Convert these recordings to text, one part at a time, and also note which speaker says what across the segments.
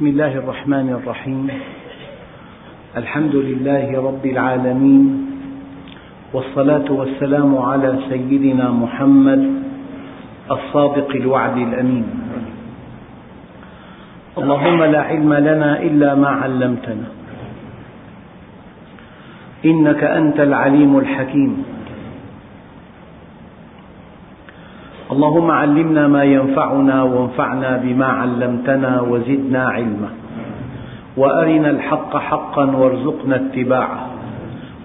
Speaker 1: بسم الله الرحمن الرحيم. الحمد لله رب العالمين والصلاة والسلام على سيدنا محمد الصادق الوعد الأمين. اللهم لا علم لنا إلا ما علمتنا. إنك أنت العليم الحكيم. اللهم علمنا ما ينفعنا وانفعنا بما علمتنا وزدنا علما. وأرنا الحق حقا وارزقنا اتباعه.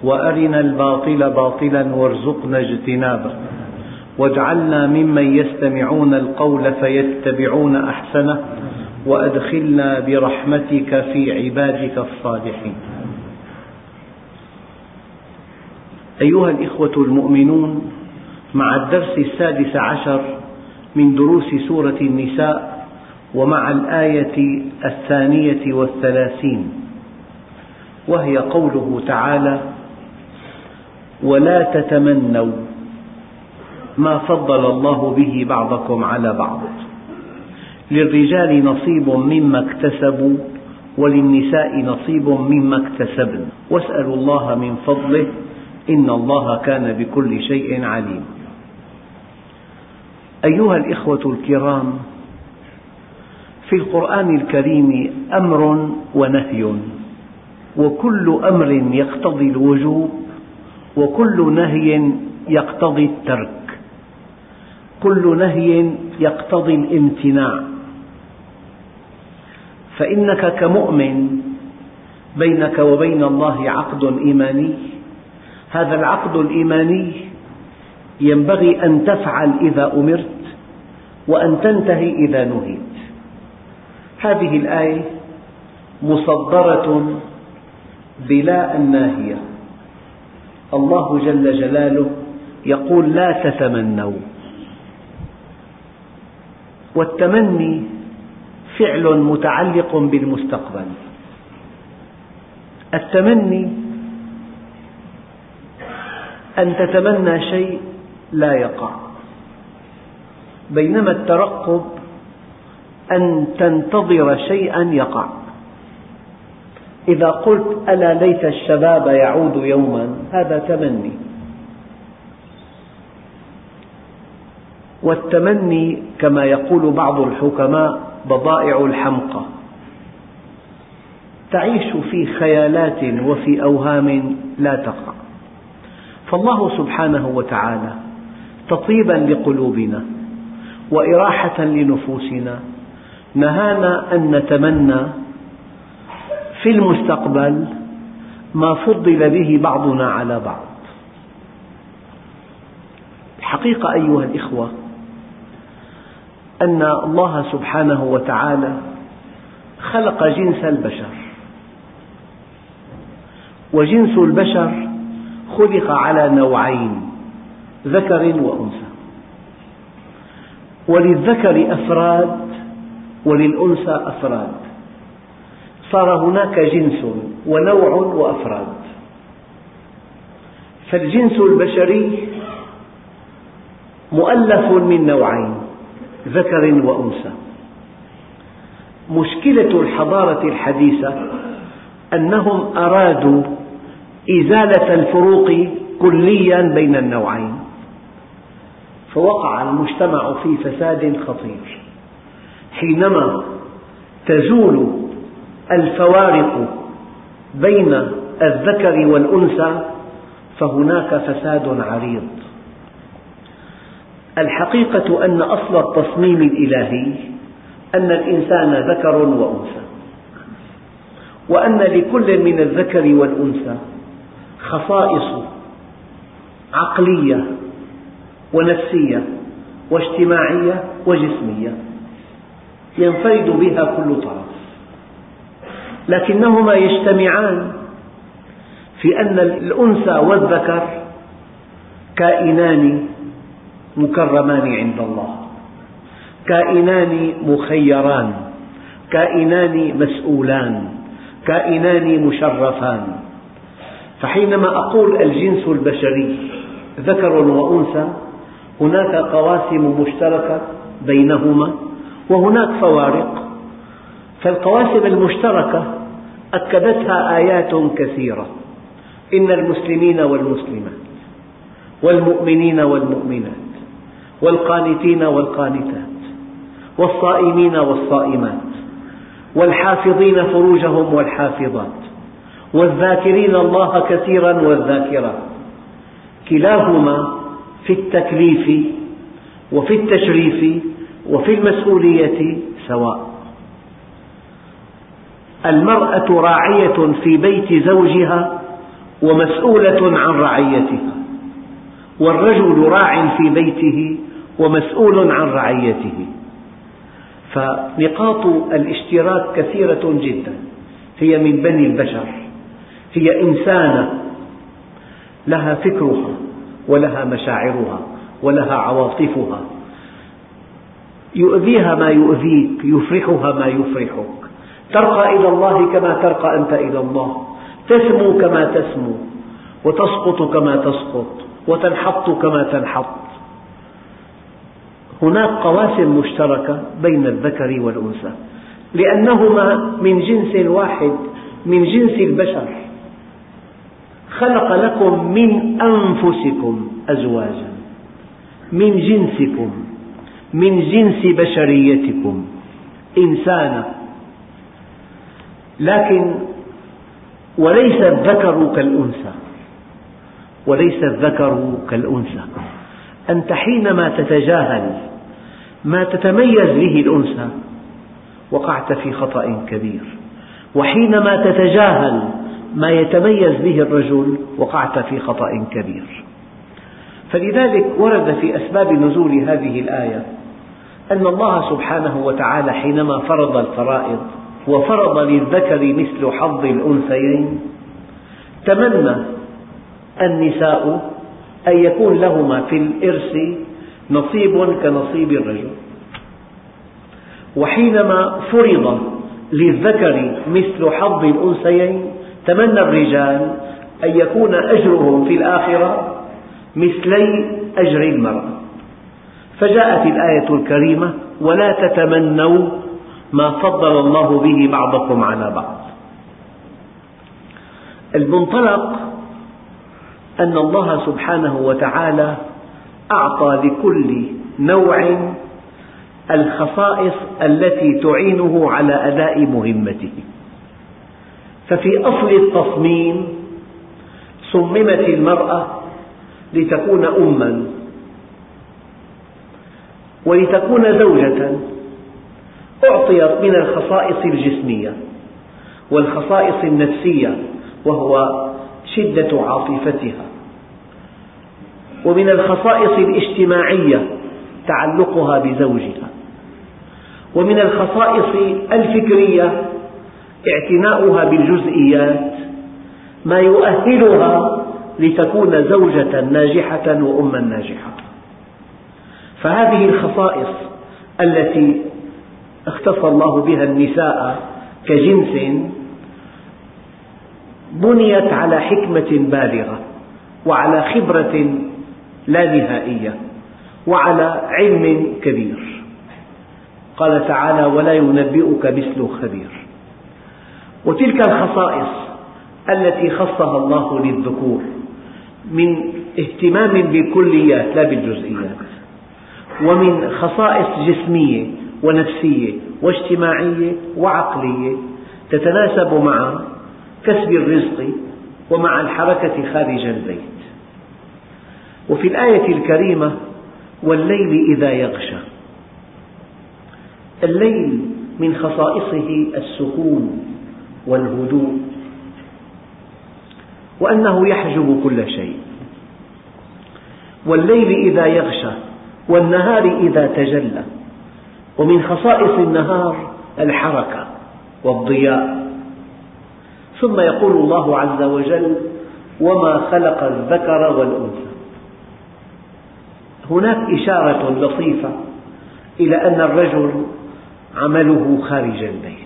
Speaker 1: وأرنا الباطل باطلا وارزقنا اجتنابه. واجعلنا ممن يستمعون القول فيتبعون أحسنه. وأدخلنا برحمتك في عبادك الصالحين. أيها الإخوة المؤمنون مع الدرس السادس عشر من دروس سورة النساء ومع الآية الثانية والثلاثين. وهي قوله تعالى ولا تتمنوا ما فضل الله به بعضكم على بعض. للرجال نصيب مما اكتسبوا وللنساء نصيب مما اكتسبن. واسألوا الله من فضله إن الله كان بكل شيء عليما أيها الإخوة الكرام، في القرآن الكريم أمر ونهي، وكل أمر يقتضي الوجوب، وكل نهي يقتضي الترك، كل نهي يقتضي الامتناع، فإنك كمؤمن بينك وبين الله عقد إيماني، هذا العقد الإيماني ينبغي أن تفعل إذا أمرت وأن تنتهي إذا نهيت. هذه الآية مصدرة بلا الناهية. الله جل جلاله يقول لا تتمنوا. والتمني فعل متعلق بالمستقبل. التمني أن تتمنى شيء لا يقع. بينما الترقب أن تنتظر شيئا يقع. إذا قلت ألا ليت الشباب يعود يوما هذا تمني. والتمني كما يقول بعض الحكماء بضائع الحمقى. تعيش في خيالات وفي أوهام لا تقع. فالله سبحانه وتعالى تطيبا لقلوبنا. وإراحة لنفوسنا. نهانا أن نتمنى في المستقبل ما فضل به بعضنا على بعض. الحقيقة أيها الإخوة أن الله سبحانه وتعالى خلق جنس البشر. وجنس البشر خلق على نوعين ذكر وأنثى. وللذكر أفراد وللأنثى أفراد. صار هناك جنس ونوع وأفراد. فالجنس البشري مؤلف من نوعين ذكر وأنثى. مشكلة الحضارة الحديثة أنهم أرادوا إزالة الفروق كليا بين النوعين. فوقع المجتمع في فساد خطير. حينما تزول الفوارق بين الذكر والأنثى فهناك فساد عريض. الحقيقة أن أصل التصميم الإلهي أن الإنسان ذكر وأنثى وأن لكل من الذكر والأنثى خصائص عقلية ونفسية واجتماعية وجسمية. ينفرد بها كل طرف. لكنهما يجتمعان في أن الأنثى والذكر كائنان مكرمان عند الله كائنان مخيران كائنان مسؤولان كائنان مشرفان. فحينما أقول الجنس البشري ذكر وأنثى هناك قواسم مشتركة بينهما وهناك فوارق. فالقواسم المشتركة أكدتها آيات كثيرة. إن المسلمين والمسلمات والمؤمنين والمؤمنات والقانتين والقانتات والصائمين والصائمات والحافظين فروجهم والحافظات والذاكرين الله كثيرا والذاكرات. كلاهما في التكليف وفي التشريف وفي المسؤولية سواء. المرأة راعية في بيت زوجها ومسؤولة عن رعيتها والرجل راع في بيته ومسؤول عن رعيته. فنقاط الاشتراك كثيرة جدا هي من بني البشر هي إنسانة لها فكرها. ولها مشاعرها ولها عواطفها. يؤذيها ما يؤذيك يفرحها ما يفرحك. ترقى إلى الله كما ترقى أنت إلى الله. تسمو كما تسمو وتسقط كما تسقط وتنحط كما تنحط. هناك قواسم مشتركة بين الذكر والأنثى لأنهما من جنس واحد من جنس البشر. خلق لكم من أنفسكم أزواجا من جنسكم من جنس بشريتكم إنسانا. لكن وليس الذكر كالأنثى وليس الذكر كالأنثى. أنت حينما تتجاهل ما تتميز به الأنثى وقعت في خطأ كبير. وحينما تتجاهل ما يتميز به الرجل وقعت في خطأ كبير. فلذلك ورد في أسباب نزول هذه الآية أن الله سبحانه وتعالى حينما فرض الفرائض وفرض للذكر مثل حظ الأنثيين تمنى النساء أن يكون لهما في الإرث نصيب كنصيب الرجل. وحينما فرض للذكر مثل حظ الأنثيين تمنى الرجال أن يكون أجرهم في الآخرة مثلي أجر المرأة. فجاءت الآية الكريمة ولا تتمنوا ما فضل الله به بعضكم على بعض. المنطلق أن الله سبحانه وتعالى أعطى لكل نوع الخصائص التي تعينه على أداء مهمته. ففي أصل التصميم صممت المرأة لتكون أما ولتكون زوجة أعطيت من الخصائص الجسمية والخصائص النفسية وهو شدة عاطفتها ومن الخصائص الاجتماعية تعلقها بزوجها ومن الخصائص الفكرية اعتناؤها بالجزئيات ما يؤهلها لتكون زوجة ناجحة وأما ناجحة. فهذه الخصائص التي اختص الله بها النساء كجنس بنيت على حكمة بالغة وعلى خبرة لا نهائية وعلى علم كبير. قال تعالى ولا ينبئك مثل خبير. وتلك الخصائص التي خصها الله للذكور من اهتمام بالكليات لا بالجزئيات ومن خصائص جسمية ونفسية واجتماعية وعقلية تتناسب مع كسب الرزق ومع الحركة خارج البيت. وفي الآية الكريمة والليل إذا يغشى. الليل من خصائصه السكون. والهدوء وأنه يحجب كل شيء. والليل إذا يغشى والنهار إذا تجلى ومن خصائص النهار الحركة والضياء. ثم يقول الله عز وجل وما خلق الذكر والأنثى. هناك إشارة لطيفة إلى أن الرجل عمله خارج البيت.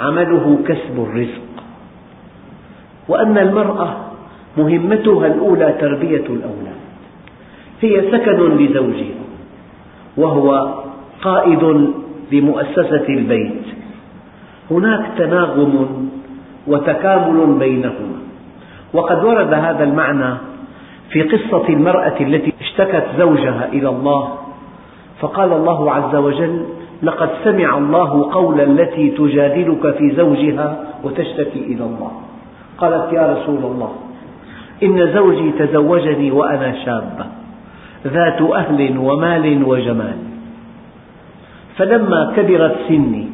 Speaker 1: عمله كسب الرزق. وأن المرأة مهمتها الأولى تربية الأولاد. هي سكن لزوجها وهو قائد لمؤسسة البيت. هناك تناغم وتكامل بينهما. وقد ورد هذا المعنى في قصة المرأة التي اشتكت زوجها إلى الله. فقال الله عز وجل لقد سمع الله قول التي تجادلك في زوجها وتشتكي إلى الله. قالت يا رسول الله إن زوجي تزوجني وأنا شابة ذات أهل ومال وجمال. فلما كبرت سني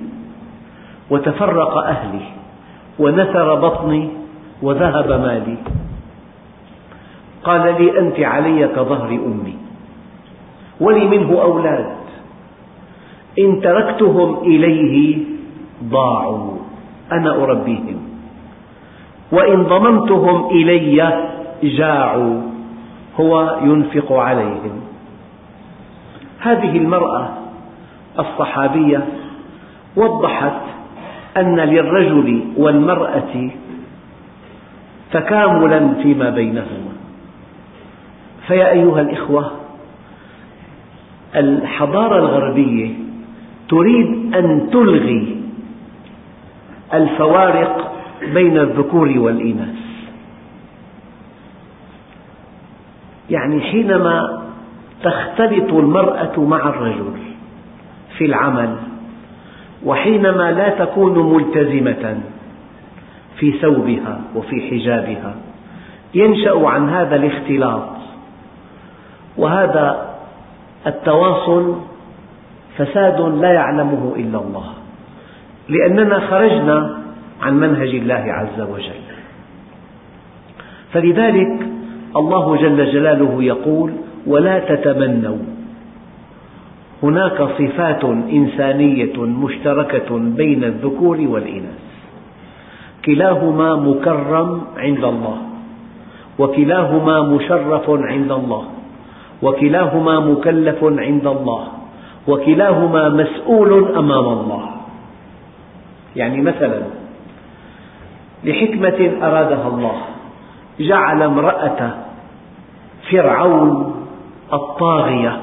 Speaker 1: وتفرق أهلي ونثر بطني وذهب مالي. قال لي أنت علي كظهر أمي ولي منه أولاد. إن تركتهم إليه ضاعوا. أنا أربيهم. وإن ضممتهم إلي جاعوا. هو ينفق عليهم. هذه المرأة الصحابية وضحت أن للرجل والمرأة تكاملا فيما بينهما. فيا أيها الإخوة الحضارة الغربية تريد أن تلغي الفوارق بين الذكور والإناث. يعني حينما تختلط المرأة مع الرجل في العمل وحينما لا تكون ملتزمة في ثوبها وفي حجابها ينشأ عن هذا الاختلاط وهذا التواصل فساد لا يعلمه إلا الله. لأننا خرجنا عن منهج الله عز وجل. فلذلك الله جل جلاله يقول ولا تتمنوا. هناك صفات إنسانية مشتركة بين الذكور والإناث. كلاهما مكرم عند الله وكلاهما مشرف عند الله وكلاهما مكلف عند الله وكلاهما مسؤول أمام الله. يعني مثلا لحكمة أرادها الله جعل امرأة فرعون الطاغية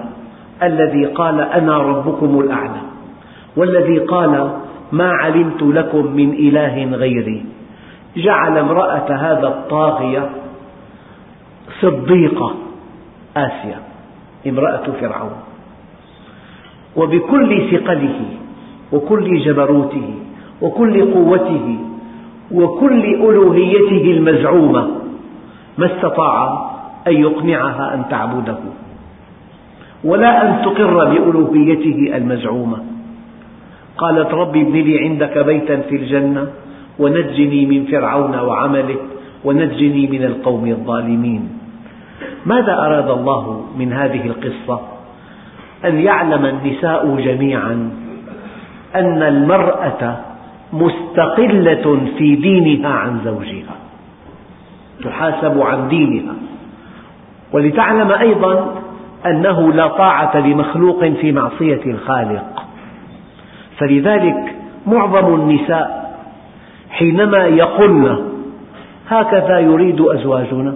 Speaker 1: الذي قال أنا ربكم الأعلى والذي قال ما علمت لكم من إله غيري. جعل امرأة هذا الطاغية صديقة آسيا امرأة فرعون. وبكل ثقله وكل جبروته وكل قوته وكل ألوهيته المزعومة ما استطاع أن يقنعها أن تعبده ولا أن تقر بألوهيته المزعومة. قالت رب ابن لي عندك بيتا في الجنة ونجني من فرعون وعمله ونجني من القوم الظالمين. ماذا أراد الله من هذه القصة؟ أن يعلم النساء جميعا أن المرأة مستقلة في دينها عن زوجها تحاسب عن دينها. ولتعلم أيضا أنه لا طاعة لمخلوق في معصية الخالق. فلذلك معظم النساء حينما يقولن هكذا يريد أزواجنا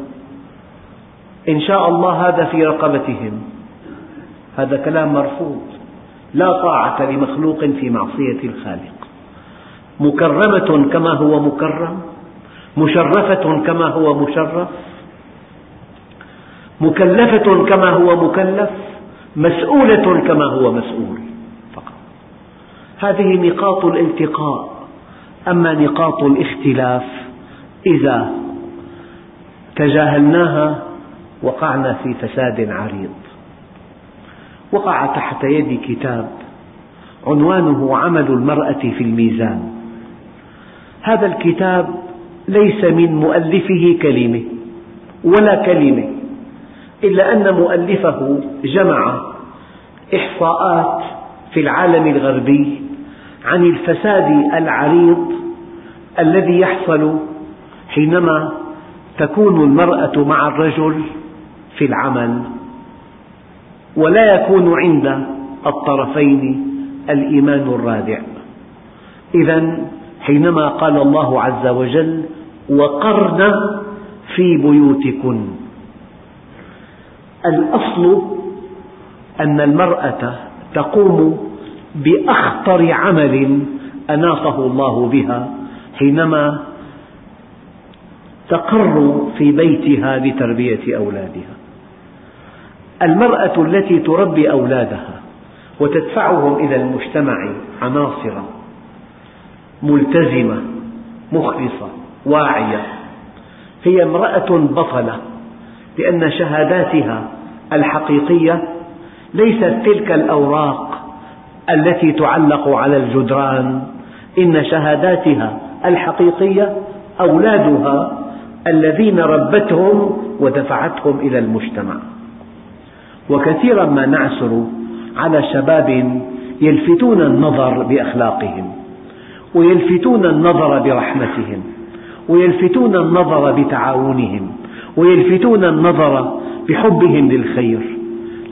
Speaker 1: إن شاء الله هذا في رقبتهم. هذا كلام مرفوض. لا طاعة لمخلوق في معصية الخالق. مكرمة كما هو مكرم. مشرفة كما هو مشرف. مكلفة كما هو مكلف. مسؤولة كما هو مسؤول. فقط. هذه نقاط الالتقاء. أما نقاط الاختلاف إذا تجاهلناها وقعنا في فساد عريض. وقع تحت يدي كتاب. عنوانه عمل المرأة في الميزان. هذا الكتاب ليس من مؤلفه كلمة ولا كلمة إلا أن مؤلفه جمع إحصاءات في العالم الغربي عن الفساد العريض الذي يحصل حينما تكون المرأة مع الرجل في العمل. ولا يكون عند الطرفين الإيمان الرادع إذا حينما قال الله عز وجل وقرن في بيوتكن الأصل أن المرأة تقوم بأخطر عمل أناطه الله بها حينما تقر في بيتها لتربية أولادها. المرأة التي تربي أولادها وتدفعهم إلى المجتمع عناصر ملتزمة مخلصة واعية. هي امرأة بطلة لأن شهاداتها الحقيقية ليست تلك الأوراق التي تعلق على الجدران. إن شهاداتها الحقيقية أولادها الذين ربتهم ودفعتهم إلى المجتمع. وكثيرا ما نعثر على شباب يلفتون النظر بأخلاقهم ويلفتون النظر برحمتهم ويلفتون النظر بتعاونهم ويلفتون النظر بحبهم للخير.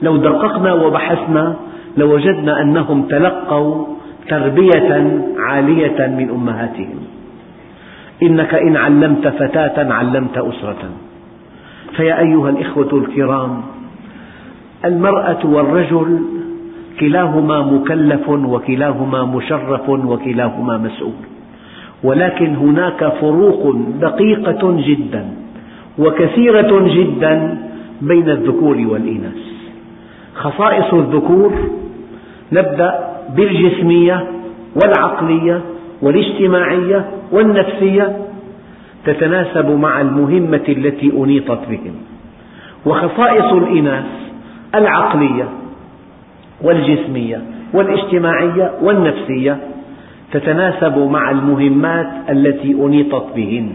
Speaker 1: لو دققنا وبحثنا لوجدنا أنهم تلقوا تربية عالية من أمهاتهم. إنك إن علمت فتاة علمت أسرة. فيا أيها الإخوة الكرام المرأة والرجل كلاهما مكلف وكلاهما مشرف وكلاهما مسؤول. ولكن هناك فروق دقيقة جدا وكثيرة جدا بين الذكور والإناث. خصائص الذكور نبدأ بالجسمية والعقلية والاجتماعية والنفسية تتناسب مع المهمة التي أنيطت بهم. وخصائص الإناث العقلية والجسمية والاجتماعية والنفسية تتناسب مع المهمات التي أنيطت بهن.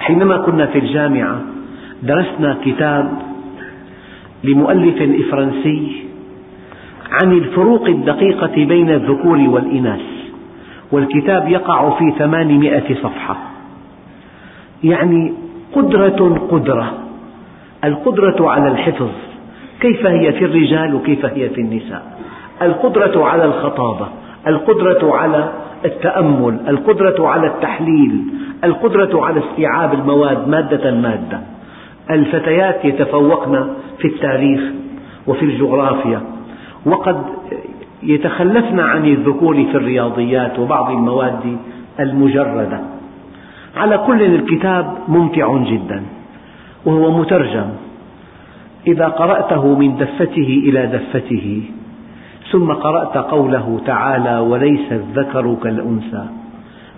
Speaker 1: حينما كنا في الجامعة درسنا كتاب لمؤلف فرنسي عن الفروق الدقيقة بين الذكور والإناث والكتاب يقع في ثمانمائة صفحة. يعني قدرة قدرة القدرة على الحفظ. كيف هي في الرجال وكيف هي في النساء؟ القدرة على الخطابة القدرة على التأمل القدرة على التحليل القدرة على استيعاب المواد مادة مادة. الفتيات يتفوقن في التاريخ وفي الجغرافيا. وقد يتخلفن عن الذكور في الرياضيات وبعض المواد المجردة. على كل الكتاب ممتع جدا. وهو مترجم. إذا قرأته من دفته إلى دفته ثم قرأت قوله تعالى وليس الذكر كالأنثى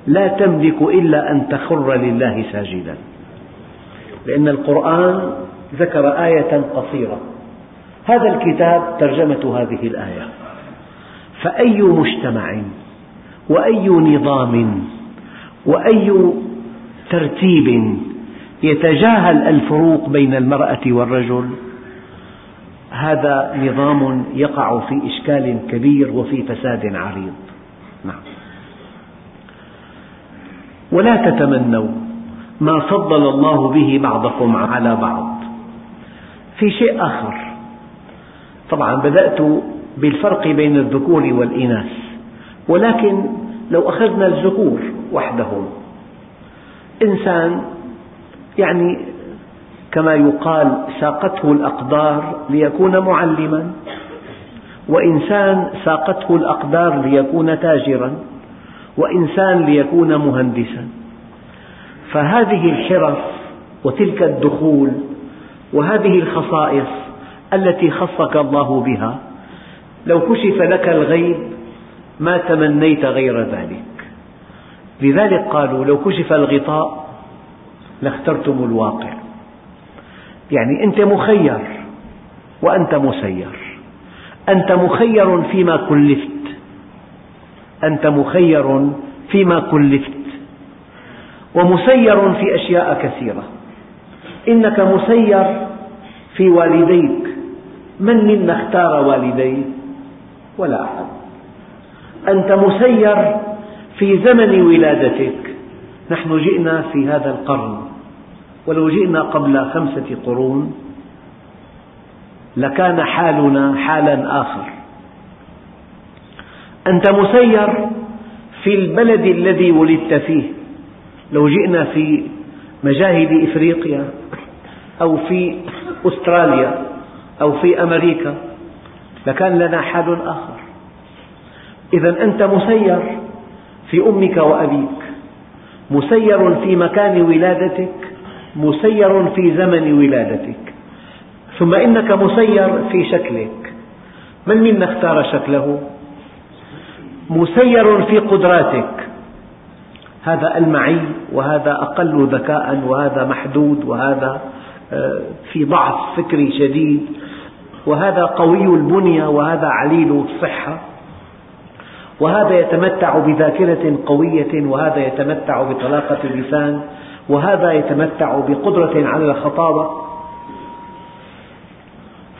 Speaker 1: لا تملك إلا أن تخر لله ساجدا. لأن القرآن ذكر آية قصيرة. هذا الكتاب ترجمة هذه الآية. فأي مجتمع وأي نظام وأي ترتيب يتجاهل الفروق بين المرأة والرجل. هذا نظام يقع في إشكال كبير وفي فساد عريض. نعم. ولا تتمنوا ما فضل الله به بعضكم على بعض. في شيء آخر. طبعا بدأت بالفرق بين الذكور والإناث ولكن لو أخذنا الذكور وحدهم إنسان يعني كما يقال ساقته الأقدار ليكون معلما وإنسان ساقته الأقدار ليكون تاجرا وإنسان ليكون مهندسا. فهذه الحرف وتلك الدخول وهذه الخصائص التي خصك الله بها لو كشف لك الغيب ما تمنيت غير ذلك. لذلك قالوا لو كشف الغطاء لاخترتم الواقع. يعني أنت مخير وأنت مسير. أنت مخير فيما كلفت. أنت مخير فيما كلفت. ومسير في أشياء كثيرة. إنك مسير في والديك. من منا اختار والديه؟ ولا أحد. أنت مسير في زمن ولادتك. نحن جئنا في هذا القرن. ولو جئنا قبل خمسة قرون لكان حالنا حالا آخر. أنت مسير في البلد الذي ولدت فيه. لو جئنا في مجاهد إفريقيا أو في أستراليا أو في أمريكا لكان لنا حال آخر. إذا أنت مسير في أمك وأبيك. مسير في مكان ولادتك. مسير في زمن ولادتك. ثم إنك مسير في شكلك. من منا اختار شكله؟ مسير في قدراتك. هذا المعي وهذا أقل ذكاء وهذا محدود وهذا آه، في ضعف فكري شديد. وهذا قوي البنية وهذا عليل الصحة. وهذا يتمتع بذاكرة قوية وهذا يتمتع بطلاقة اللسان وهذا يتمتع بقدرة على الخطابة.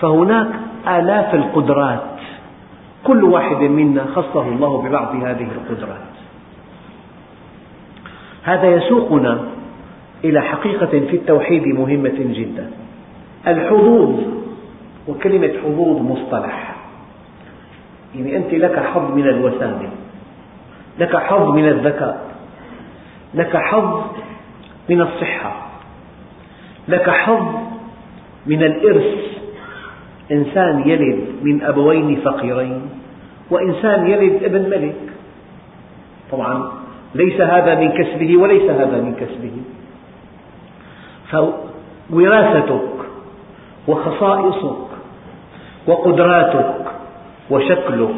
Speaker 1: فهناك آلاف القدرات كل واحد منا خصه الله ببعض هذه القدرات. هذا يسوقنا إلى حقيقة في التوحيد مهمة جدا. الحظوظ وكلمة حظوظ مصطلح. يعني أنت لك حظ من الوسامة لك حظ من الذكاء لك حظ من الصحة. لك حظ من الإرث. إنسان يلد من أبوين فقيرين وإنسان يلد ابن ملك. طبعا ليس هذا من كسبه وليس هذا من كسبه. فوراثتك وخصائصك وقدراتك وشكلك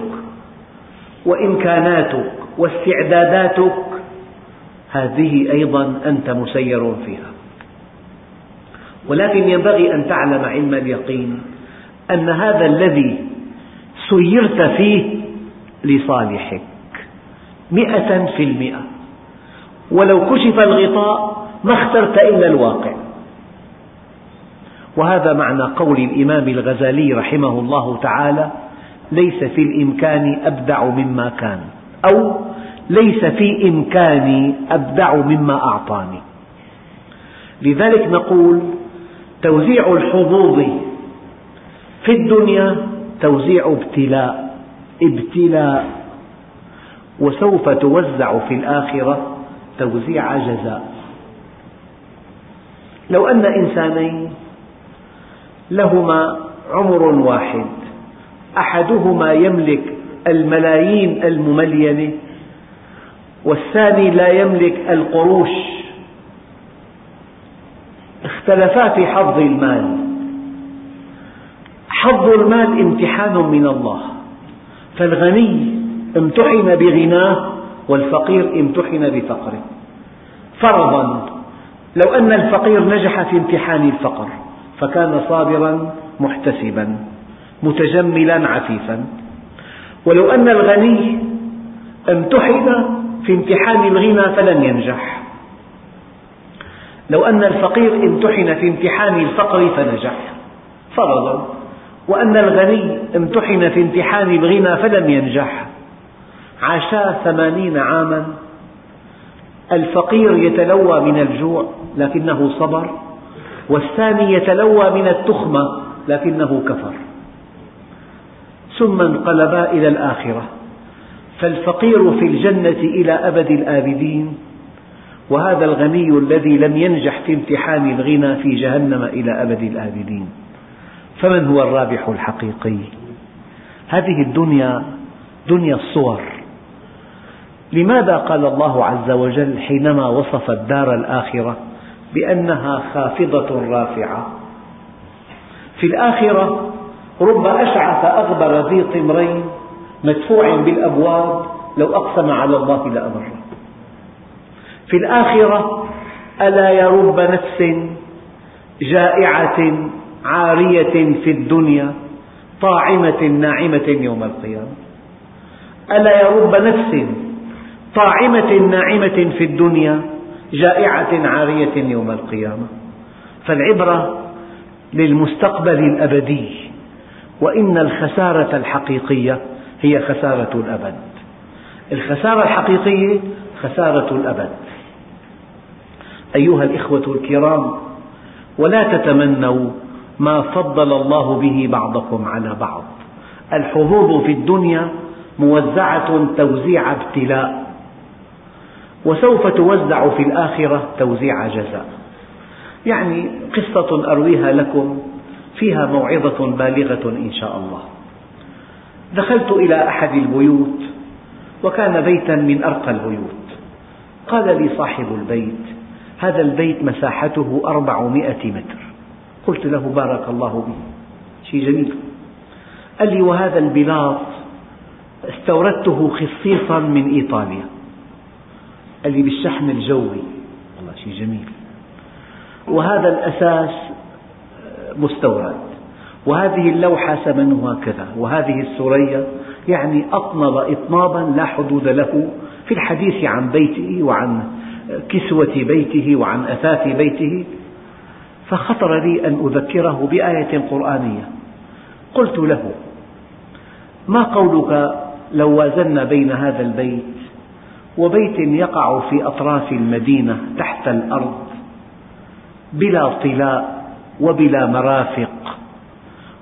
Speaker 1: وإمكاناتك واستعداداتك هذه أيضا أنت مسير فيها. ولكن ينبغي أن تعلم علم اليقين أن هذا الذي سيرت فيه لصالحك مئة في المئة. ولو كشف الغطاء ما اخترت إلا الواقع. وهذا معنى قول الإمام الغزالي رحمه الله تعالى ليس في الإمكان أبدع مما كان أو ليس في إمكاني أبدع مما أعطاني. لذلك نقول توزيع الحظوظ في الدنيا توزيع ابتلاء ابتلاء. وسوف توزع في الآخرة توزيع جزاء. لو أن إنسانين لهما عمر واحد أحدهما يملك الملايين المملينة والثاني لا يملك القروش. اختلفا في حظ المال. حظ المال امتحان من الله. فالغني امتحن بغناه والفقير امتحن بفقره. فرضا لو أن الفقير نجح في امتحان الفقر فكان صابرا محتسبا متجملا عفيفا. ولو أن الغني امتحن في امتحان الغنى فلن ينجح. لو أن الفقير امتحن في امتحان الفقر فنجح. فرضا. وأن الغني امتحن في امتحان الغنى فلم ينجح. عاشا ثمانين عاما. الفقير يتلوى من الجوع لكنه صبر. والثاني يتلوى من التخمة لكنه كفر. ثم انقلبا إلى الآخرة. فالفقير في الجنة إلى أبد الآبدين وهذا الغني الذي لم ينجح في امتحان الغنى في جهنم إلى أبد الآبدين. فمن هو الرابح الحقيقي؟ هذه الدنيا دنيا الصور. لماذا قال الله عز وجل حينما وصف الدار الآخرة بأنها خافضة رافعة؟ في الآخرة رب أشعث أغبر ذي طمرين مدفوع بالأبواب لو أقسم على الله لأبر في الآخرة ألا يا رب نفس جائعة عارية في الدنيا طاعمة ناعمة يوم القيامة. ألا يا رب نفس طاعمة ناعمة في الدنيا جائعة عارية يوم القيامة. فالعبرة للمستقبل الأبدي وإن الخسارة الحقيقية هي خسارة الأبد. الخسارة الحقيقية خسارة الأبد. أيها الإخوة الكرام ولا تتمنوا ما فضل الله به بعضكم على بعض. الحظوظ في الدنيا موزعة توزيع ابتلاء وسوف توزع في الآخرة توزيع جزاء. يعني قصة أرويها لكم فيها موعظة بالغة إن شاء الله. دخلت إلى أحد البيوت وكان بيتا من أرقى البيوت. قال لي صاحب البيت هذا البيت مساحته أربعمائة متر. قلت له بارك الله به شيء جميل. قال لي وهذا البلاط استوردته خصيصا من إيطاليا. قال لي بالشحن الجوي. والله شيء جميل. وهذا الأساس مستورد. وهذه اللوحة ثمنها كذا وهذه السرية يعني أطنب إطنابا لا حدود له في الحديث عن بيته وعن كسوة بيته وعن أثاث بيته. فخطر لي أن أذكره بآية قرآنية. قلت له ما قولك لو وازنا بين هذا البيت وبيت يقع في أطراف المدينة تحت الأرض بلا طلاء وبلا مرافق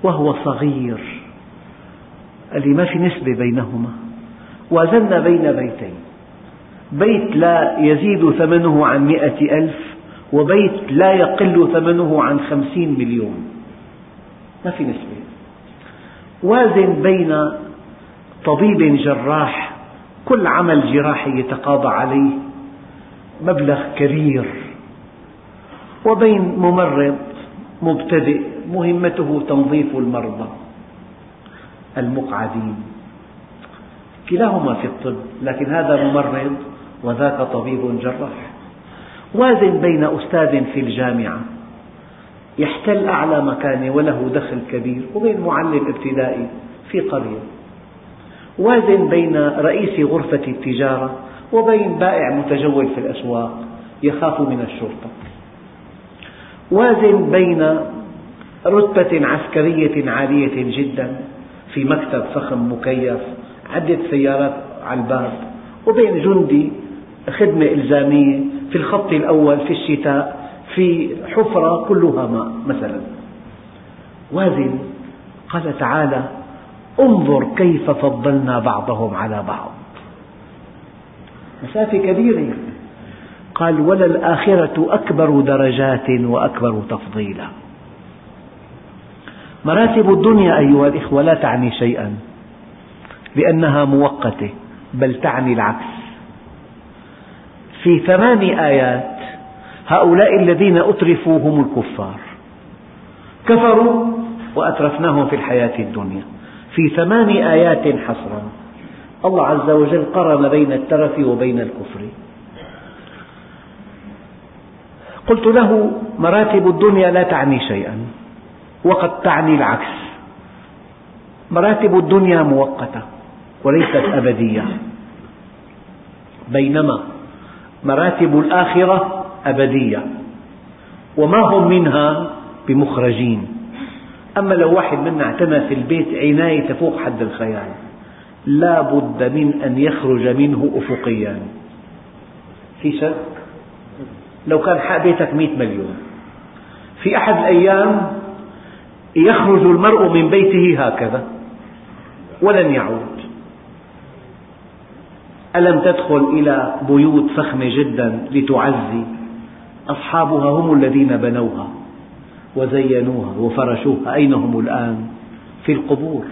Speaker 1: وهو صغير. قال لي ما في نسبة بينهما؟ وازنا بين بيتين. بيت لا يزيد ثمنه عن مئة ألف وبيت لا يقل ثمنه عن خمسين مليون. ما في نسبة. وازن بين طبيب جراح كل عمل جراحي يتقاضى عليه مبلغ كبير. وبين ممرض مبتدئ مهمته تنظيف المرضى المقعدين. كلاهما في الطب لكن هذا ممرض وذاك طبيب جراح. وازن بين أستاذ في الجامعة. يحتل أعلى مكانة وله دخل كبير وبين معلم ابتدائي في قرية. وازن بين رئيس غرفة التجارة وبين بائع متجول في الأسواق يخاف من الشرطة. وازن بين رتبة عسكرية عالية جدا في مكتب فخم مكيف عدة سيارات على الباب وبين جندي خدمة إلزامية في الخط الأول في الشتاء في حفرة كلها ماء مثلا. وازن قال تعالى انظر كيف فضلنا بعضهم على بعض. مسافة كبيرة. قال وللآخرة أكبر درجات وأكبر تفضيلا. مراتب الدنيا أيها الإخوة لا تعني شيئا لأنها مؤقتة بل تعني العكس. في ثمان آيات هؤلاء الذين أترفوا هم الكفار. كفروا وأترفناهم في الحياة الدنيا. في ثمان آيات حصرا الله عز وجل قرن بين الترف وبين الكفر. قلت له مراتب الدنيا لا تعني شيئا وقد تعني العكس. مراتب الدنيا مؤقتة وليست أبدية. بينما مراتب الآخرة أبدية وما هم منها بمخرجين. أما لو واحد منا اعتنى في البيت عناية تفوق حد الخيال لا بد من أن يخرج منه أفقيا. في شك؟ لو كان حق بيتك مئة مليون. في أحد الأيام يخرج المرء من بيته هكذا ولن يعود. ألم تدخل إلى بيوت فخمة جدا لتعزي؟ أصحابها هم الذين بنوها وزينوها وفرشوها. أين هم الآن؟ في القبور.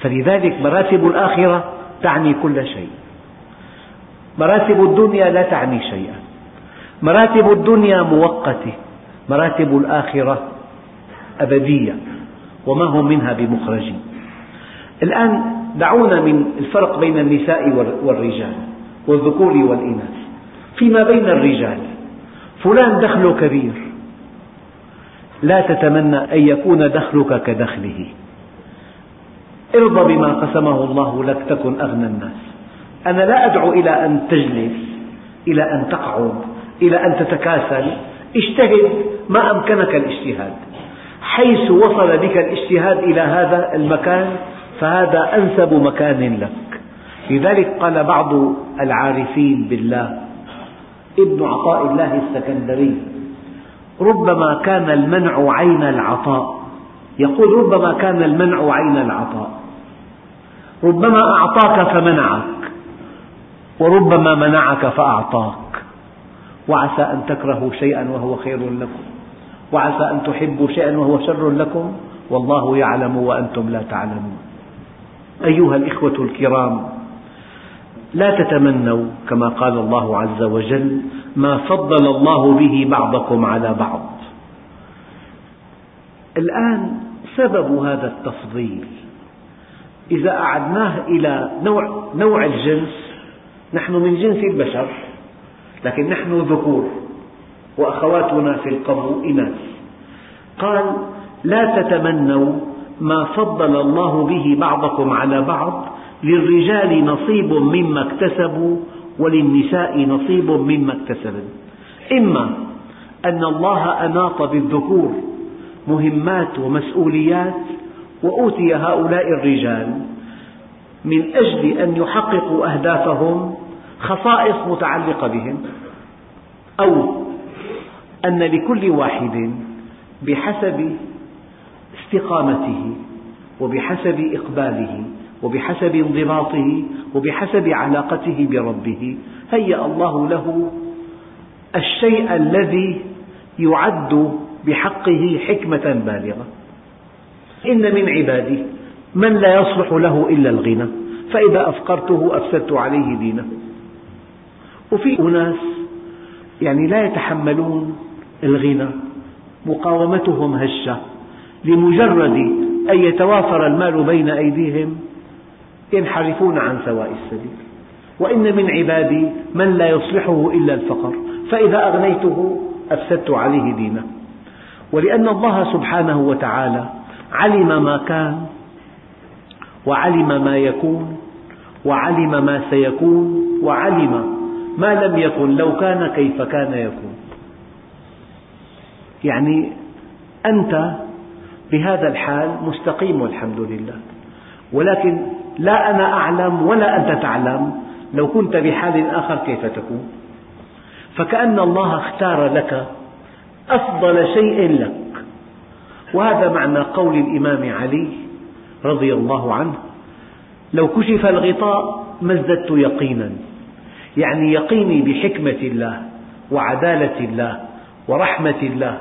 Speaker 1: فلذلك مراتب الآخرة تعني كل شيء. مراتب الدنيا لا تعني شيئا. مراتب الدنيا مؤقتة مراتب الآخرة أبدية وما هم منها بمخرجين. الآن دعونا من الفرق بين النساء والرجال والذكور والإناث. فيما بين الرجال فلان دخله كبير لا تتمنى أن يكون دخلك كدخله. ارضى بما قسمه الله لك تكن أغنى الناس. أنا لا أدعو إلى أن تجلس إلى أن تقعد. إلى أن تتكاسل اجتهد ما أمكنك الاجتهاد. حيث وصل بك الاجتهاد إلى هذا المكان فهذا أنسب مكان لك. لذلك قال بعض العارفين بالله ابن عطاء الله السكندري ربما كان المنع عين العطاء. يقول ربما كان المنع عين العطاء. ربما أعطاك فمنعك وربما منعك فأعطاك. وعسى أن تكرهوا شيئا وهو خير لكم. وعسى أن تحبوا شيئا وهو شر لكم. والله يعلم وأنتم لا تعلمون. أيها الإخوة الكرام لا تتمنوا كما قال الله عز وجل ما فضل الله به بعضكم على بعض. الآن سبب هذا التفضيل. إذا أعدناه إلى نوع, نوع الجنس نحن من جنس البشر. لكن نحن ذكور وأخواتنا في القبو إناث قال لا تتمنوا ما فضل الله به بعضكم على بعض للرجال نصيب مما اكتسبوا وللنساء نصيب مما اكتسبن. إما أن الله أناط بالذكور مهمات ومسؤوليات وأوتي هؤلاء الرجال من أجل أن يحققوا أهدافهم خصائص متعلقة بهم. أو أن لكل واحد بحسب استقامته وبحسب إقباله وبحسب انضباطه وبحسب علاقته بربه هيأ الله له الشيء الذي يعد بحقه حكمة بالغة. إن من عبادي من لا يصلح له إلا الغنى فإذا أفقرته أفسدت عليه دينه. وفي أناس يعني لا يتحملون الغنى مقاومتهم هشة لمجرد أن يتوافر المال بين أيديهم ينحرفون عن سواء السبيل. وإن من عبادي من لا يصلحه إلا الفقر فإذا أغنيته أفسدت عليه دينه. ولأن الله سبحانه وتعالى علم ما كان وعلم ما يكون وعلم ما سيكون وعلم ما لم يكن لو كان كيف كان يكون. يعني أنت بهذا الحال مستقيم والحمد لله. ولكن لا أنا أعلم ولا أنت تعلم لو كنت بحال آخر كيف تكون؟ فكأن الله اختار لك أفضل شيء لك. وهذا معنى قول الإمام علي رضي الله عنه لو كشف الغطاء ما ازددت يقينا. يعني يقيني بحكمة الله وعدالة الله ورحمة الله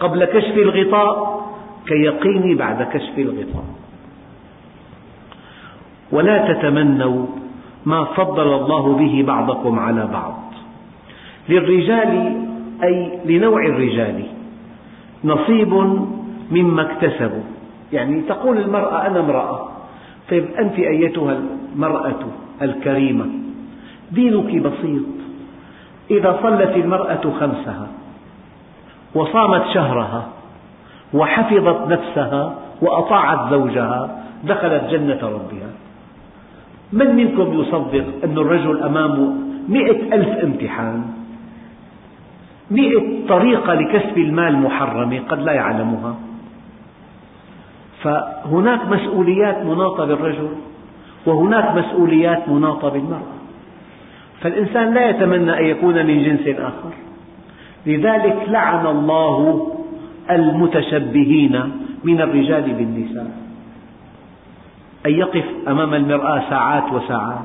Speaker 1: قبل كشف الغطاء كيقيني بعد كشف الغطاء. ولا تتمنوا ما فضل الله به بعضكم على بعض. للرجال أي لنوع الرجال نصيب مما اكتسبوا. يعني تقول المرأة أنا امرأة. طيب أنت أيتها المرأة الكريمة؟ دينك بسيط. إذا صلت المرأة خمسها وصامت شهرها وحفظت نفسها وأطاعت زوجها دخلت جنة ربها. من منكم يصدق أن الرجل أمامه مئة ألف امتحان؟ مئة طريقة لكسب المال محرمة قد لا يعلمها. فهناك مسؤوليات مناطة بالرجل وهناك مسؤوليات مناطة بالمرأة فالإنسان لا يتمنى أن يكون من جنس آخر. لذلك لعن الله المتشبهين من الرجال بالنساء. أن يقف أمام المرآة ساعات وساعات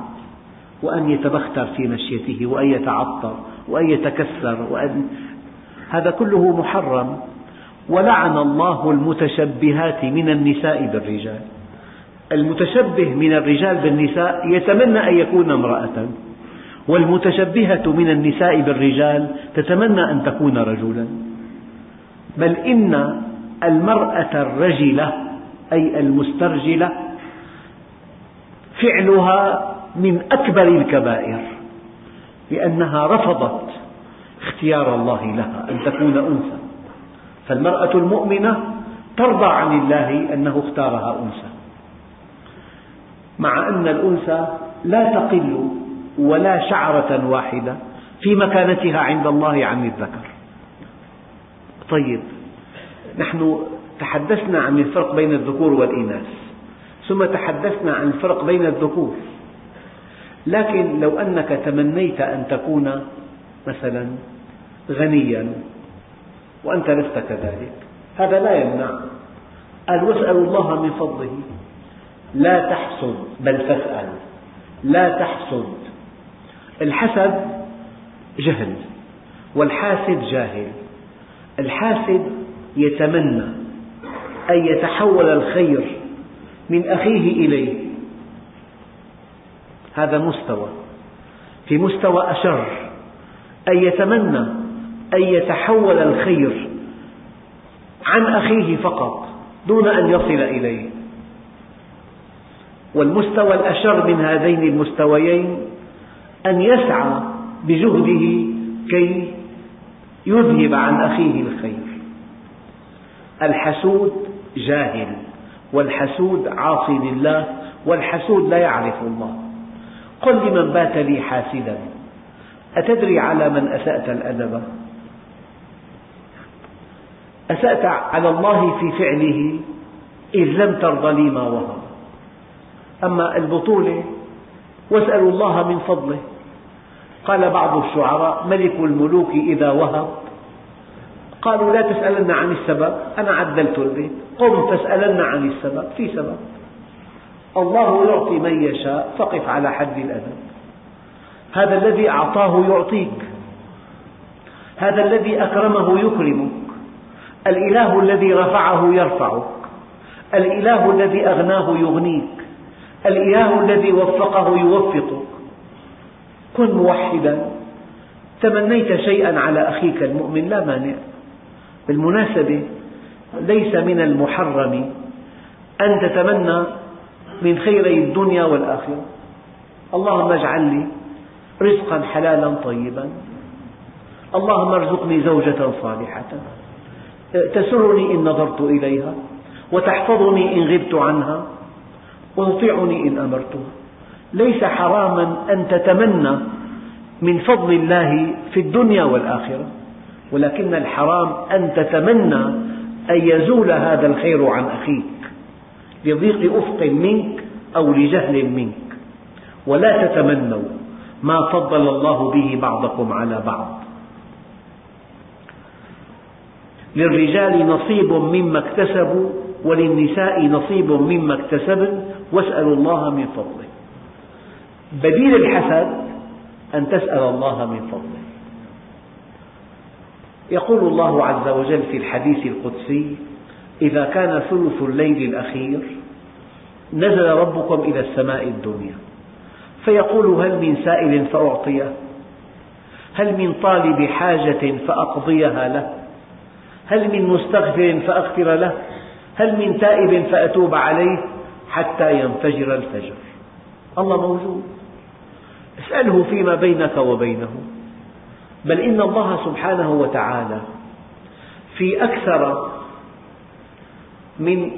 Speaker 1: وأن يتبختر في مشيته وأن يتعطر وأن يتكسر وأن هذا كله محرم. ولعن الله المتشبهات من النساء بالرجال. المتشبه من الرجال بالنساء يتمنى أن يكون امرأة. والمتشبهة من النساء بالرجال تتمنى أن تكون رجلا. بل إن المرأة الرجلة أي المسترجلة فعلها من أكبر الكبائر لأنها رفضت اختيار الله لها أن تكون أنثى. فالمرأة المؤمنة ترضى عن الله أنه اختارها أنثى. مع أن الأنثى لا تقل ولا شعرة واحدة في مكانتها عند الله عن الذكر. طيب نحن تحدثنا عن الفرق بين الذكور والإناث ثم تحدثنا عن الفرق بين الذكور. لكن لو أنك تمنيت أن تكون مثلا غنيا وأنت لست كذلك هذا لا يمنع. قال واسألوا الله من فضله. لا تحسد بل فاسأل لا تحسد الحسد جهل والحاسد جاهل. الحاسد يتمنى أن يتحول الخير من أخيه إليه. هذا مستوى. في مستوى أشر. أن يتمنى أن يتحول الخير عن أخيه فقط دون أن يصل إليه. والمستوى الأشر من هذين المستويين أن يسعى بجهده كي يذهب عن أخيه الخير. الحسود جاهل والحسود عاصي لله والحسود لا يعرف الله. قل لمن بات لي حاسدا أتدري على من أسأت الأدب؟ أسأت على الله في فعله إذ لم ترض لي ما وهب. أما البطولة واسألوا الله من فضله. قال بعض الشعراء ملك الملوك إذا وهب. قالوا لا تسألن عن السبب أنا عدلت البيت. قم تسألن عن السبب في سبب. الله يعطي من يشاء فقف على حد الأدب هذا الذي أعطاه يعطيك. هذا الذي أكرمه يكرمك. الإله الذي رفعه يرفعك. الإله الذي أغناه يغنيك. الإله الذي وفقه يوفقك. كن موحدا. تمنيت شيئا على أخيك المؤمن لا مانع. بالمناسبة ليس من المحرم أن تتمنى من خيري الدنيا والآخرة. اللهم اجعل لي رزقا حلالا طيبا. اللهم ارزقني زوجة صالحة. تسرني إن نظرت إليها وتحفظني إن غبت عنها. وتطيعني إن أمرتها. ليس حراما أن تتمنى من فضل الله في الدنيا والآخرة ولكن الحرام أن تتمنى أن يزول هذا الخير عن أخيك لضيق أفق منك أو لجهل منك. ولا تتمنوا ما فضل الله به بعضكم على بعض. للرجال نصيب مما اكتسبوا وللنساء نصيب مما اكتسبن واسألوا الله من فضله. بديل الحسد أن تسأل الله من فضله. يقول الله عز وجل في الحديث القدسي إذا كان ثلث الليل الأخير نزل ربكم إلى السماء الدنيا. فيقول هل من سائل فأعطيه؟ هل من طالب حاجة فأقضيها له؟ هل من مستغفر فأغفر له؟ هل من تائب فأتوب عليه حتى ينفجر الفجر؟ الله موجود. اسأله فيما بينك وبينه. بل إن الله سبحانه وتعالى في أكثر من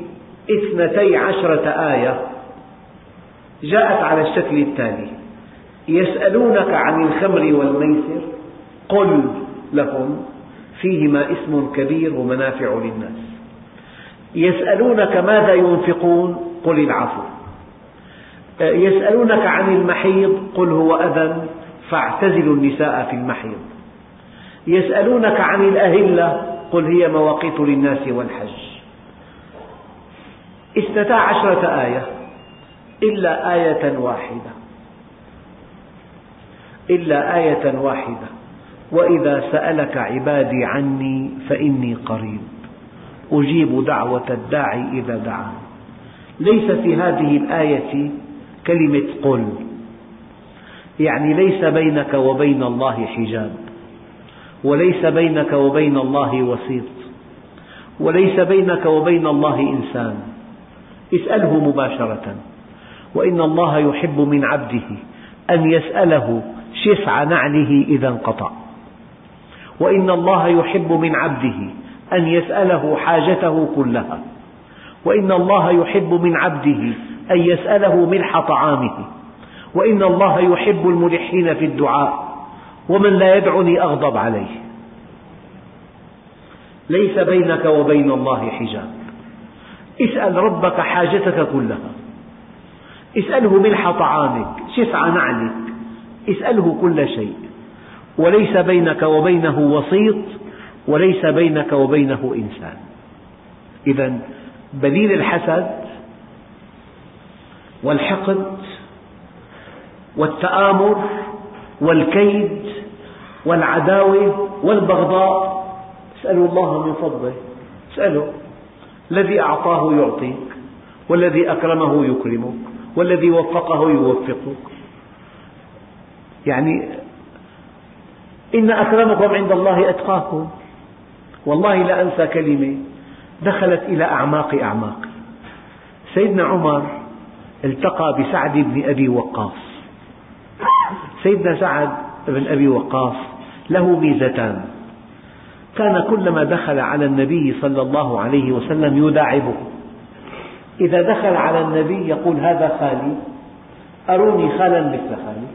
Speaker 1: اثنتي عشرة آية جاءت على الشكل التالي. يسألونك عن الخمر والميسر قل لهم فيهما اسم كبير ومنافع للناس. يسألونك ماذا ينفقون قل العفو. يسألونك عن المحيض قل هو أذى فاعتزلوا النساء في المحيض. يسألونك عن الأهلة قل هي مواقيت للناس والحج. اثنتا عشرة آية إلا آية واحدة. إلا آية واحدة. وإذا سألك عبادي عني فإني قريب. أجيب دعوة الداعي إذا دعان ليس في هذه الآية كلمة قل. يعني ليس بينك وبين الله حجاب وليس بينك وبين الله وسيط وليس بينك وبين الله إنسان. اسأله مباشرة. وإن الله يحب من عبده أن يسأله شفع نعله إذا انقطع. وإن الله يحب من عبده أن يسأله حاجته كلها. وإن الله يحب من عبده أن يسأله ملح طعامه وإن الله يحب الملحين في الدعاء ومن لا يدعني أغضب عليه. ليس بينك وبين الله حجاب. اسأل ربك حاجتك كلها. اسأله ملح طعامك شفع نعلك اسأله كل شيء. وليس بينك وبينه وسيط وليس بينك وبينه إنسان. إذا بديل الحسد والحقد والتآمر والكيد والعداوة والبغضاء. اسألوا الله من فضله. اسأله الذي أعطاه يعطيك والذي أكرمه يكرمك والذي وفقه يوفقك. يعني إن أكرمكم عند الله أتقاكم. والله لا أنسى كلمة دخلت إلى أعماق أعماق. سيدنا عمر التقى بسعد بن أبي وقاص. سيدنا سعد بن أبي وقاص له ميزتان. كان كلما دخل على النبي صلى الله عليه وسلم يداعبه. إذا دخل على النبي يقول هذا خالي أروني خالا مثل خالي.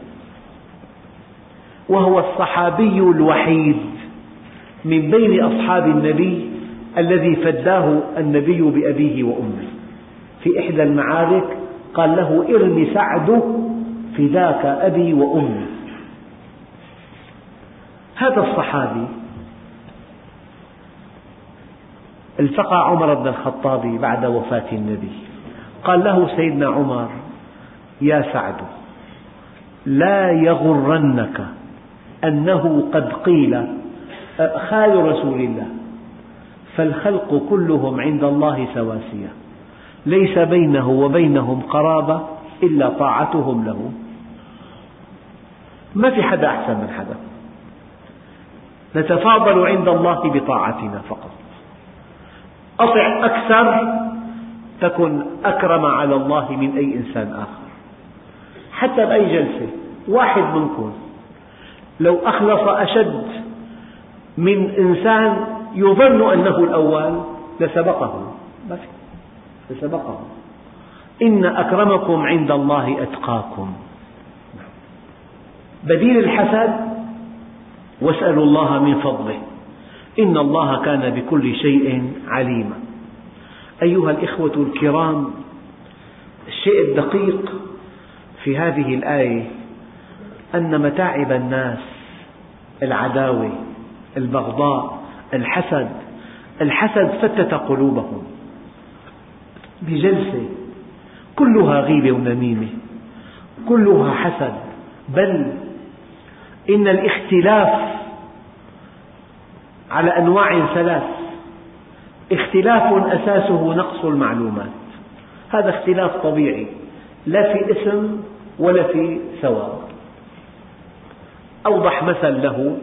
Speaker 1: وهو الصحابي الوحيد من بين أصحاب النبي الذي فداه النبي بأبيه وأمه. في إحدى المعارك قال له ارم سعد فداك أبي وأمي. هذا الصحابي التقى عمر بن الخطاب بعد وفاة النبي. قال له سيدنا عمر يا سعد لا يغرنك أنه قد قيل خال رسول الله فالخلق كلهم عند الله سواسية. ليس بينه وبينهم قرابة إلا طاعتهم له. ما في حدا أحسن من حدا. نتفاضل عند الله بطاعتنا فقط. أطع أكثر تكن أكرم على الله من أي إنسان آخر. حتى بأي جلسة. واحد منكم. لو أخلص أشد من إنسان يظن أنه الأول لسبقه. ما في. لسبقه إن أكرمكم عند الله أتقاكم. بديل الحسد واسألوا الله من فضله. إن الله كان بكل شيء عليما. أيها الإخوة الكرام الشيء الدقيق في هذه الآية أن متاعب الناس العداوة البغضاء الحسد الحسد فتت قلوبهم. بجلسة. كلها غيبة ونميمة كلها حسد. بل إن الاختلاف على أنواع ثلاث. اختلاف أساسه نقص المعلومات. هذا اختلاف طبيعي. لا في اسم ولا في ثواب. أوضح مثل له.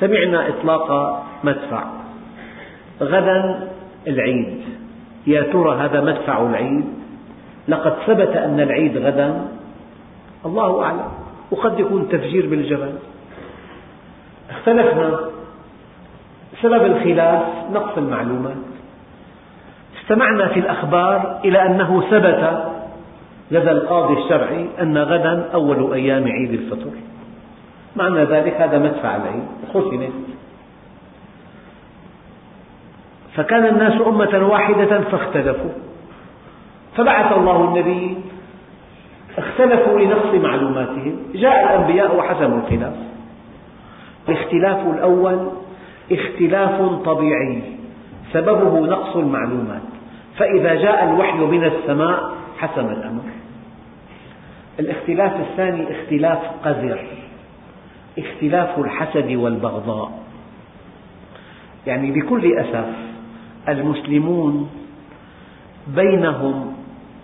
Speaker 1: سمعنا إطلاق مدفع. غدا العيد. يا ترى هذا مدفع العيد؟ لقد ثبت أن العيد غدا. الله أعلم. وقد يكون تفجير بالجبل. اختلفنا. سبب الخلاف نقص المعلومات. استمعنا في الأخبار إلى أنه ثبت لدى القاضي الشرعي أن غدا أول أيام عيد الفطر. معنى ذلك هذا مدفع العيد. ختمت فكان الناس أمة واحدة فاختلفوا. فبعث الله النبي اختلفوا لنقص معلوماتهم جاء الأنبياء وحسموا الخلاف. الاختلاف الأول اختلاف طبيعي سببه نقص المعلومات. فإذا جاء الوحي من السماء حسم الأمر. الاختلاف الثاني اختلاف قذر اختلاف الحسد والبغضاء. يعني بكل أسف المسلمون بينهم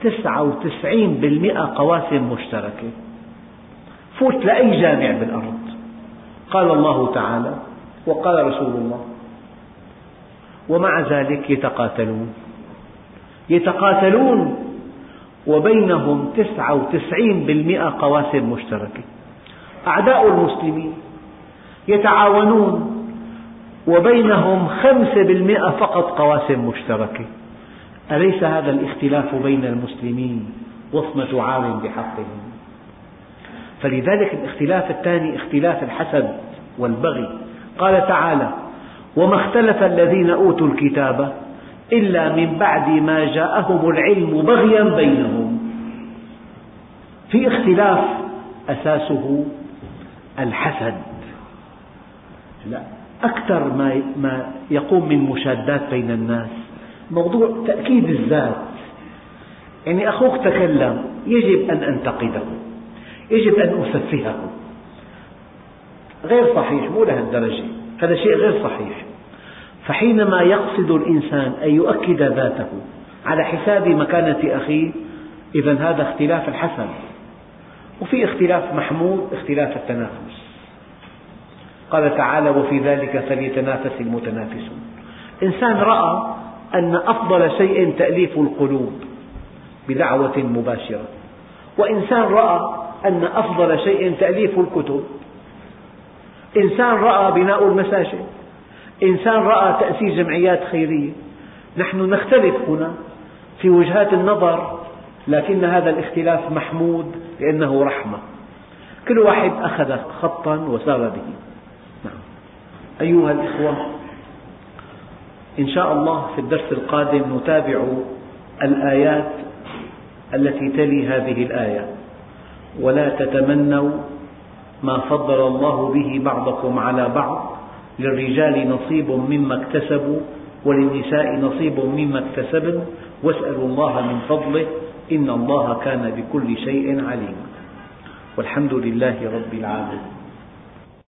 Speaker 1: تسعة وتسعين بالمئة قواسم مشتركة. فوت لأي جامع بالأرض. قال الله تعالى وقال رسول الله ومع ذلك يتقاتلون. يتقاتلون وبينهم تسعة وتسعين بالمئة قواسم مشتركة. أعداء المسلمين يتعاونون وبينهم خمسة بالمئة فقط قواسم مشتركة. أليس هذا الاختلاف بين المسلمين وصمة عار بحقهم؟ فلذلك الاختلاف الثاني اختلاف الحسد والبغي. قال تعالى وما اختلف الذين أوتوا الكتاب إلا من بعد ما جاءهم العلم بغيا بينهم. في اختلاف أساسه الحسد. لا. أكثر ما ما يقوم من مشادات بين الناس. موضوع تأكيد الذات. يعني أخوك تكلم يجب أن أنتقده. يجب أن أسفهه. غير صحيح مو لهالدرجة. هذا شيء غير صحيح. فحينما يقصد الإنسان أن يؤكد ذاته على حساب مكانة أخيه إذا هذا اختلاف الحسن. وفي اختلاف محمود اختلاف التنافس. قال تعالى وفي ذلك فليتنافس المتنافسون. إنسان رأى أن أفضل شيء تأليف القلوب بدعوة مباشرة. وإنسان رأى أن أفضل شيء تأليف الكتب. إنسان رأى بناء المساجد. إنسان رأى تأسيس جمعيات خيرية. نحن نختلف هنا في وجهات النظر لكن هذا الاختلاف محمود لأنه رحمة. كل واحد أخذ خطا وسار به. أيها الإخوة إن شاء الله في الدرس القادم نتابع الآيات التي تلي هذه الآية. ولا تتمنوا ما فضل الله به بعضكم على بعض. للرجال نصيب مما اكتسبوا وللنساء نصيب مما اكتسبن. واسألوا الله من فضله إن الله كان بكل شيء عليما والحمد لله رب العالمين.